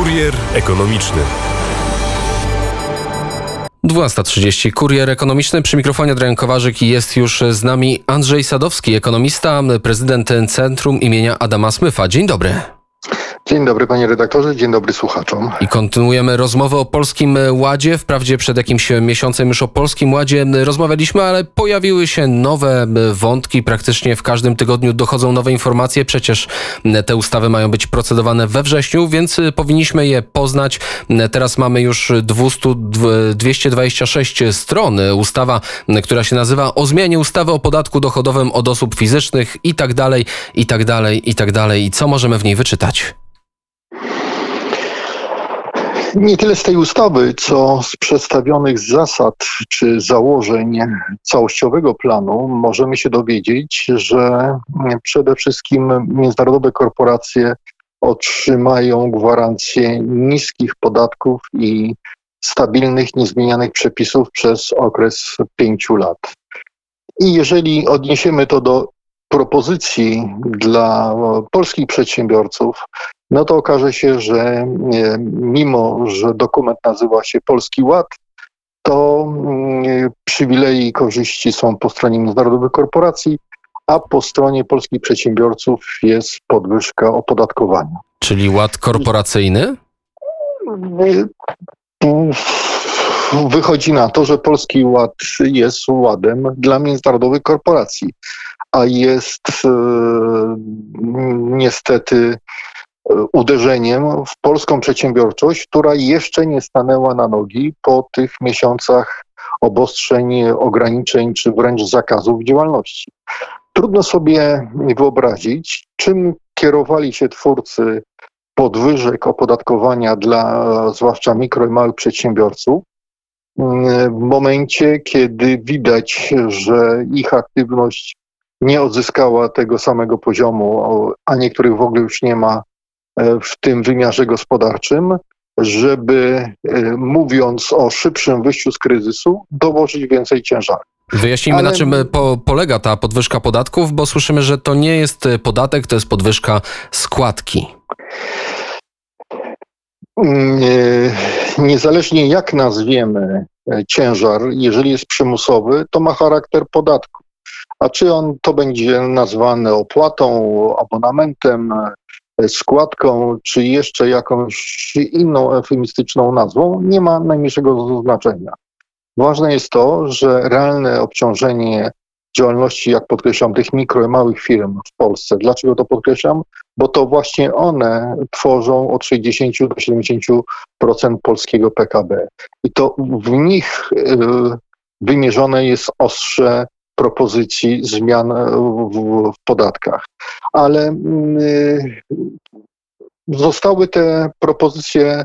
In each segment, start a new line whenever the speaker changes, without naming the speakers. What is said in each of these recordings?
Kurier ekonomiczny.
12.30. Kurier ekonomiczny. Przy mikrofonie Adrian Kowarzyk i jest już z nami Andrzej Sadowski, ekonomista, prezydent Centrum imienia Adama Smyfa. Dzień dobry.
Dzień dobry panie redaktorze, dzień dobry słuchaczom.
I kontynuujemy rozmowę o Polskim Ładzie. Wprawdzie przed jakimś miesiącem już o Polskim Ładzie rozmawialiśmy, ale pojawiły się nowe wątki. Praktycznie w każdym tygodniu dochodzą nowe informacje. Przecież te ustawy mają być procedowane we wrześniu, więc powinniśmy je poznać. Teraz mamy już 200, 226 stron. Ustawa, która się nazywa o zmianie ustawy o podatku dochodowym od osób fizycznych i tak dalej, i tak dalej, i tak dalej. I co możemy w niej wyczytać?
Nie tyle z tej ustawy, co z przedstawionych zasad czy założeń całościowego planu możemy się dowiedzieć, że przede wszystkim międzynarodowe korporacje otrzymają gwarancję niskich podatków i stabilnych, niezmienianych przepisów przez okres pięciu lat. I jeżeli odniesiemy to do propozycji dla polskich przedsiębiorców, no to okaże się, że mimo, że dokument nazywa się Polski Ład, to mm, przywileje i korzyści są po stronie międzynarodowych korporacji, a po stronie polskich przedsiębiorców jest podwyżka opodatkowania.
Czyli ład korporacyjny?
Wychodzi na to, że polski ład jest ładem dla międzynarodowych korporacji, a jest e, niestety uderzeniem w polską przedsiębiorczość, która jeszcze nie stanęła na nogi po tych miesiącach obostrzeń, ograniczeń czy wręcz zakazów działalności. Trudno sobie wyobrazić, czym kierowali się twórcy podwyżek opodatkowania dla zwłaszcza mikro i małych przedsiębiorców w momencie, kiedy widać, że ich aktywność nie odzyskała tego samego poziomu, a niektórych w ogóle już nie ma w tym wymiarze gospodarczym, żeby e, mówiąc o szybszym wyjściu z kryzysu, dołożyć więcej ciężaru.
Wyjaśnijmy, Ale... na czym po, polega ta podwyżka podatków, bo słyszymy, że to nie jest podatek, to jest podwyżka składki.
Mm, niezależnie jak nazwiemy e, ciężar, jeżeli jest przymusowy, to ma charakter podatku. A czy on to będzie nazwane opłatą, abonamentem, składką, czy jeszcze jakąś inną eufemistyczną nazwą, nie ma najmniejszego znaczenia. Ważne jest to, że realne obciążenie działalności, jak podkreślam, tych mikro i małych firm w Polsce. Dlaczego to podkreślam? Bo to właśnie one tworzą od 60 do 70% polskiego PKB. I to w nich y, wymierzone jest ostrze propozycji zmian w, w podatkach. Ale mm, y, zostały te propozycje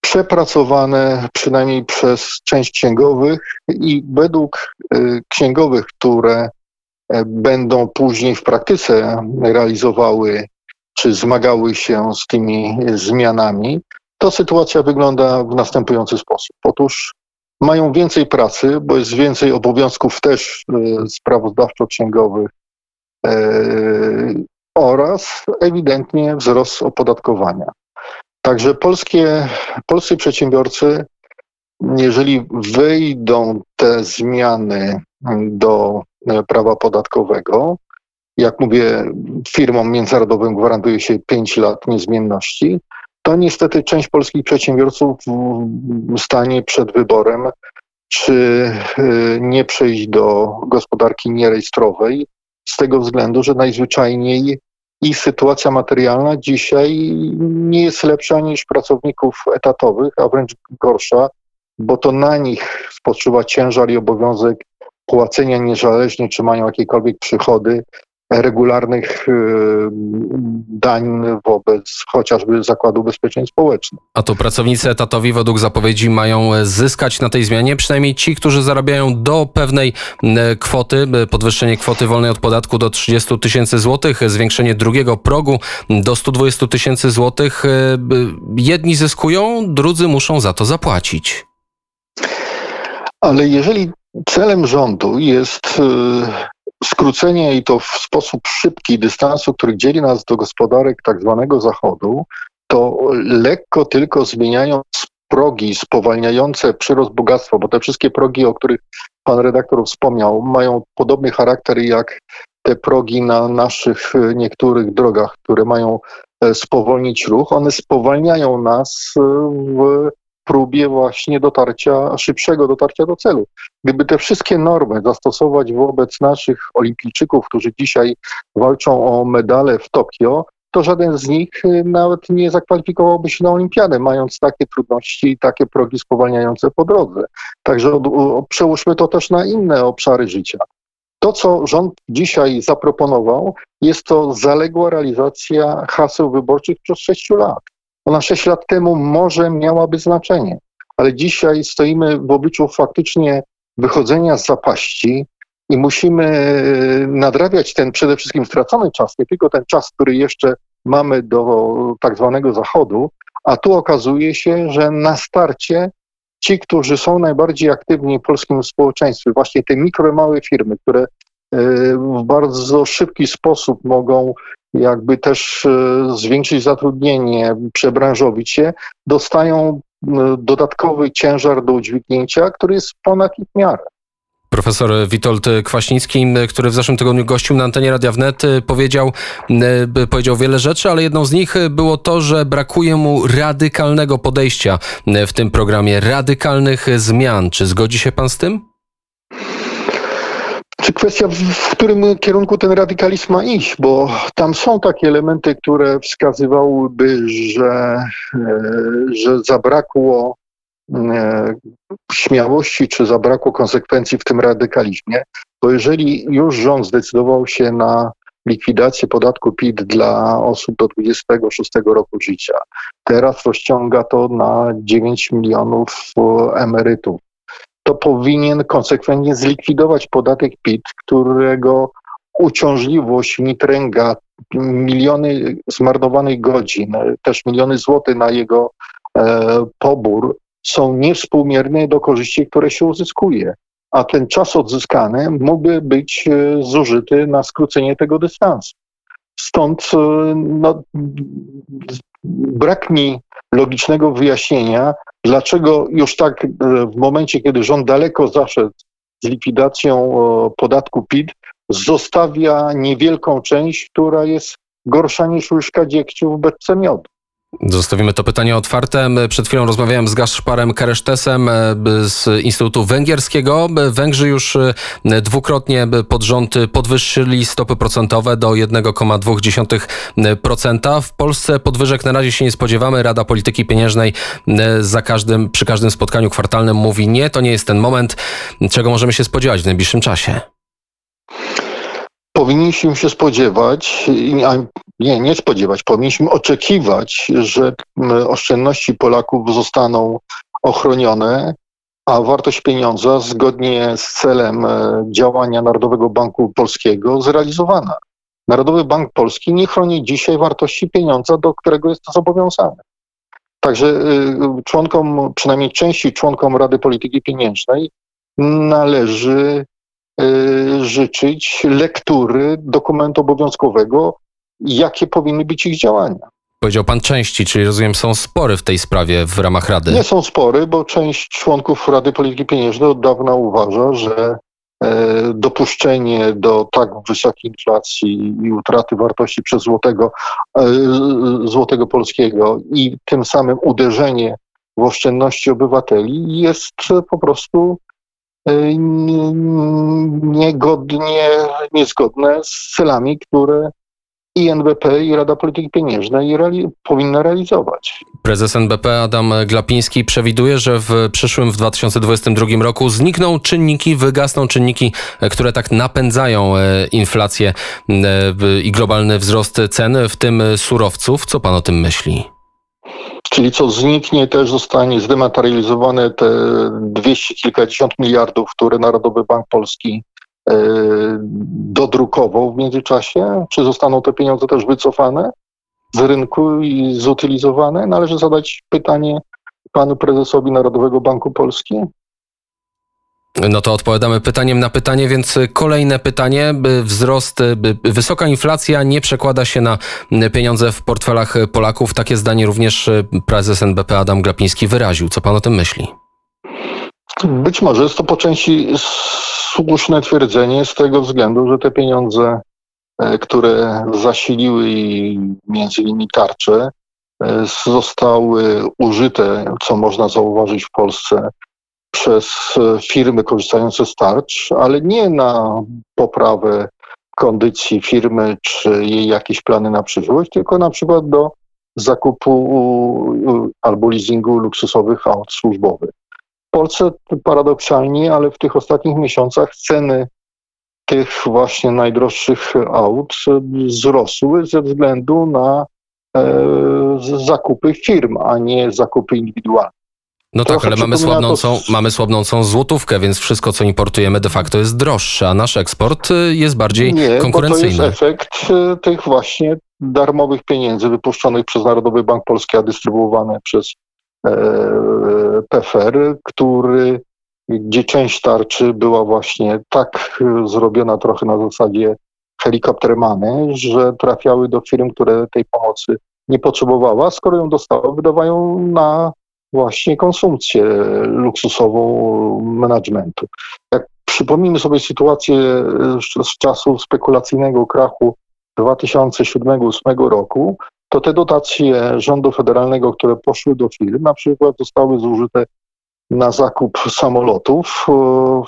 przepracowane przynajmniej przez część księgowych i według y, księgowych, które e, będą później w praktyce realizowały czy zmagały się z tymi zmianami, to sytuacja wygląda w następujący sposób. Otóż mają więcej pracy, bo jest więcej obowiązków też e, sprawozdawczo-księgowych e, oraz ewidentnie wzrost opodatkowania. Także polskie, polscy przedsiębiorcy, jeżeli wyjdą te zmiany do e, prawa podatkowego, jak mówię, firmom międzynarodowym gwarantuje się 5 lat niezmienności, to niestety część polskich przedsiębiorców stanie przed wyborem, czy y, nie przejść do gospodarki nierejestrowej, z tego względu, że najzwyczajniej ich sytuacja materialna dzisiaj nie jest lepsza niż pracowników etatowych, a wręcz gorsza, bo to na nich spoczywa ciężar i obowiązek płacenia niezależnie, czy mają jakiekolwiek przychody regularnych y, dań wobec chociażby Zakładu Ubezpieczeń Społecznych.
A to pracownicy etatowi według zapowiedzi mają zyskać na tej zmianie, przynajmniej ci, którzy zarabiają do pewnej kwoty, podwyższenie kwoty wolnej od podatku do 30 tysięcy złotych, zwiększenie drugiego progu do 120 tysięcy złotych. Jedni zyskują, drudzy muszą za to zapłacić.
Ale jeżeli celem rządu jest y, skrócenie i to w sposób szybki dystansu, który dzieli nas do gospodarek tak zwanego Zachodu, to lekko tylko zmieniając progi spowalniające przyrost bogactwa, bo te wszystkie progi, o których pan redaktor wspomniał, mają podobny charakter jak te progi na naszych e, niektórych drogach, które mają e, spowolnić ruch. One spowalniają nas e, w próbie właśnie dotarcia, szybszego dotarcia do celu. Gdyby te wszystkie normy zastosować wobec naszych olimpijczyków, którzy dzisiaj walczą o medale w Tokio, to żaden z nich y, nawet nie zakwalifikowałby się na olimpiadę, mając takie trudności i takie progi spowalniające po drodze. Także przełóżmy to też na inne obszary życia. To, co rząd dzisiaj zaproponował, jest to zaległa realizacja haseł wyborczych przez sześciu lat. Ona sześć lat temu może miałaby znaczenie, ale dzisiaj stoimy w obliczu faktycznie wychodzenia z zapaści, i musimy e, nadrabiać ten przede wszystkim stracony czas, nie tylko ten czas, który jeszcze mamy do tak zwanego zachodu, a tu okazuje się, że na starcie ci, którzy są najbardziej aktywni w polskim społeczeństwie, właśnie te mikro, małe firmy, które w bardzo szybki sposób mogą jakby też e, zwiększyć zatrudnienie, przebranżowić się, dostają dodatkowy ciężar do udźwignięcia, który jest ponad ich miarę.
Profesor Witold Kwaśnicki, który w zeszłym tygodniu gościł na antenie Radia Wnet, powiedział, powiedział wiele rzeczy, ale jedną z nich było to, że brakuje mu radykalnego podejścia w tym programie, radykalnych zmian. Czy zgodzi się pan z tym?
Kwestia, w którym kierunku ten radykalizm ma iść, bo tam są takie elementy, które wskazywałyby, że, e, że zabrakło E, śmiałości, czy zabrakło konsekwencji w tym radykalizmie, bo jeżeli już rząd zdecydował się na likwidację podatku PIT dla osób do 26 roku życia, teraz rozciąga to na 9 milionów emerytów, to powinien konsekwentnie zlikwidować podatek PIT, którego uciążliwość, mitręga, miliony zmarnowanych godzin, też miliony złotych na jego e, pobór są niewspółmierne do korzyści, które się uzyskuje. A ten czas odzyskany mógłby być e, zużyty na skrócenie tego dystansu. Stąd e, no, brak mi logicznego wyjaśnienia, dlaczego już tak e, w momencie, kiedy rząd daleko zaszedł z likwidacją podatku PIT, zostawia niewielką część, która jest gorsza niż łyżka dziegciu w beczce miodu.
Zostawimy to pytanie otwarte. Przed chwilą rozmawiałem z Gaszparem Keresztesem e, z Instytutu Węgierskiego. Węgrzy już e, dwukrotnie pod rząd podwyższyli stopy procentowe do 1,2%. W Polsce podwyżek na razie się nie spodziewamy. Rada Polityki Pieniężnej e, za każdym, przy każdym spotkaniu kwartalnym mówi nie, to nie jest ten moment. Czego możemy się spodziewać w najbliższym czasie?
Powinniśmy się spodziewać, nie, nie spodziewać, powinniśmy oczekiwać, że oszczędności Polaków zostaną ochronione, a wartość pieniądza zgodnie z celem e, działania Narodowego Banku Polskiego zrealizowana. Narodowy Bank Polski nie chroni dzisiaj wartości pieniądza, do którego jest zobowiązany. Także e, członkom, przynajmniej części członkom Rady Polityki Pieniężnej należy Y, życzyć lektury dokumentu obowiązkowego, jakie powinny być ich działania.
Powiedział pan części, czyli rozumiem, są spory w tej sprawie w ramach Rady.
Nie są spory, bo część członków Rady Polityki Pieniężnej od dawna uważa, że e, dopuszczenie do tak wysokiej inflacji i utraty wartości przez złotego, e, złotego polskiego i tym samym uderzenie w oszczędności obywateli jest po prostu Y, niegodnie, niezgodne z celami, które i NBP, i Rada Polityki Pieniężnej reali powinna realizować.
Prezes NBP Adam Glapiński przewiduje, że w przyszłym, w 2022 roku znikną czynniki, wygasną czynniki, które tak napędzają e, inflację e, i globalny wzrost cen, w tym surowców. Co pan o tym myśli?
Czyli co zniknie, też zostanie zdematerializowane te 200 kilkadziesiąt miliardów, które Narodowy Bank Polski e, dodrukował w międzyczasie? Czy zostaną te pieniądze też wycofane z rynku i zutylizowane? Należy zadać pytanie panu prezesowi Narodowego Banku Polski.
No to odpowiadamy pytaniem na pytanie, więc kolejne pytanie. Wzrost, wysoka inflacja nie przekłada się na pieniądze w portfelach Polaków. Takie zdanie również prezes NBP Adam Glapiński wyraził. Co pan o tym myśli?
Być może jest to po części słuszne twierdzenie z tego względu, że te pieniądze, e, które zasiliły między innymi tarcze, e, zostały użyte, co można zauważyć w Polsce, przez e, firmy korzystające z tarcz, ale nie na poprawę kondycji firmy czy jej jakieś plany na przyszłość, tylko na przykład do zakupu albo leasingu luksusowych aut służbowych. Polsce paradoksalnie, ale w tych ostatnich miesiącach ceny tych właśnie najdroższych aut wzrosły ze względu na e, zakupy firm, a nie zakupy indywidualne.
No tak, ale mamy słabnącą, to... mamy słabnącą złotówkę, więc wszystko, co importujemy, de facto jest droższe, a nasz eksport y, jest bardziej
nie,
konkurencyjny.
to jest efekt y, tych właśnie darmowych pieniędzy wypuszczonych przez Narodowy Bank Polski, a dystrybuowane przez E, PFR, który, gdzie część tarczy była właśnie tak zrobiona trochę na zasadzie helikoptermany, że trafiały do firm, które tej pomocy nie potrzebowała, skoro ją dostały, wydawają na właśnie konsumpcję luksusową managementu. Jak przypomnimy sobie sytuację z czasu spekulacyjnego krachu 2007-2008 roku, to te dotacje rządu federalnego, które poszły do firm, na przykład zostały zużyte na zakup samolotów,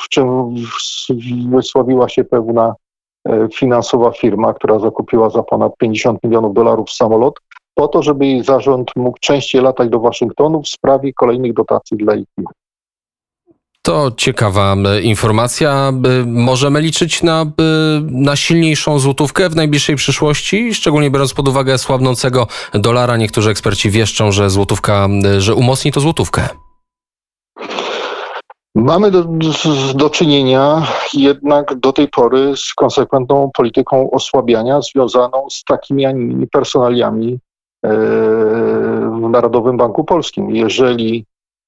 w czym wysławiła się pewna e, finansowa firma, która zakupiła za ponad 50 milionów dolarów samolot, po to, żeby jej zarząd mógł częściej latać do Waszyngtonu w sprawie kolejnych dotacji dla ich firm.
To ciekawa informacja. Możemy liczyć na, na silniejszą złotówkę w najbliższej przyszłości, szczególnie biorąc pod uwagę słabnącego dolara. Niektórzy eksperci wieszczą, że złotówka, że umocni to złotówkę.
Mamy do, do czynienia jednak do tej pory z konsekwentną polityką osłabiania związaną z takimi, a innymi personaliami w Narodowym Banku Polskim. Jeżeli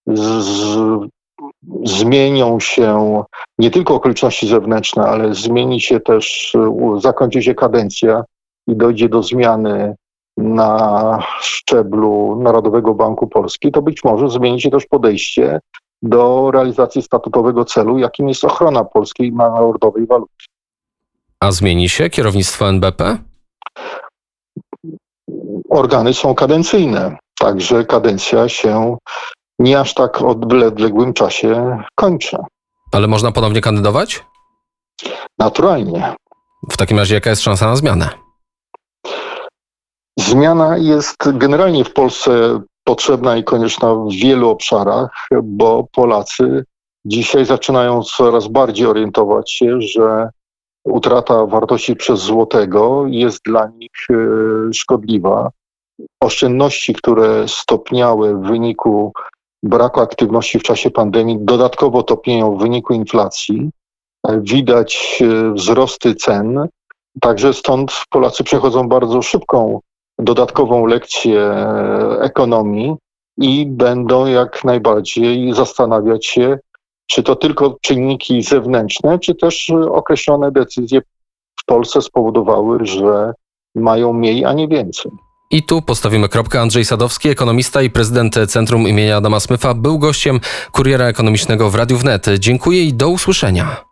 z, zmienią się nie tylko okoliczności zewnętrzne, ale zmieni się też, zakończy się kadencja i dojdzie do zmiany na szczeblu Narodowego Banku Polski, to być może zmieni się też podejście do realizacji statutowego celu, jakim jest ochrona polskiej narodowej waluty.
A zmieni się kierownictwo NBP?
Organy są kadencyjne, także kadencja się nie aż tak odległym czasie kończy.
Ale można ponownie kandydować?
Naturalnie.
W takim razie jaka jest szansa na zmianę?
Zmiana jest generalnie w Polsce potrzebna i konieczna w wielu obszarach, bo Polacy dzisiaj zaczynają coraz bardziej orientować się, że utrata wartości przez złotego jest dla nich e, szkodliwa. Oszczędności, które stopniały w wyniku braku aktywności w czasie pandemii dodatkowo topnieją w wyniku inflacji. Widać e, wzrosty cen, także stąd Polacy przechodzą bardzo szybką dodatkową lekcję e, ekonomii i będą jak najbardziej zastanawiać się, czy to tylko czynniki zewnętrzne, czy też określone decyzje w Polsce spowodowały, że mają mniej, a nie więcej.
I tu postawimy kropkę. Andrzej Sadowski, ekonomista i prezydent Centrum imienia Adama Smyfa, był gościem Kuriera Ekonomicznego w Radiu Wnet. Dziękuję i do usłyszenia.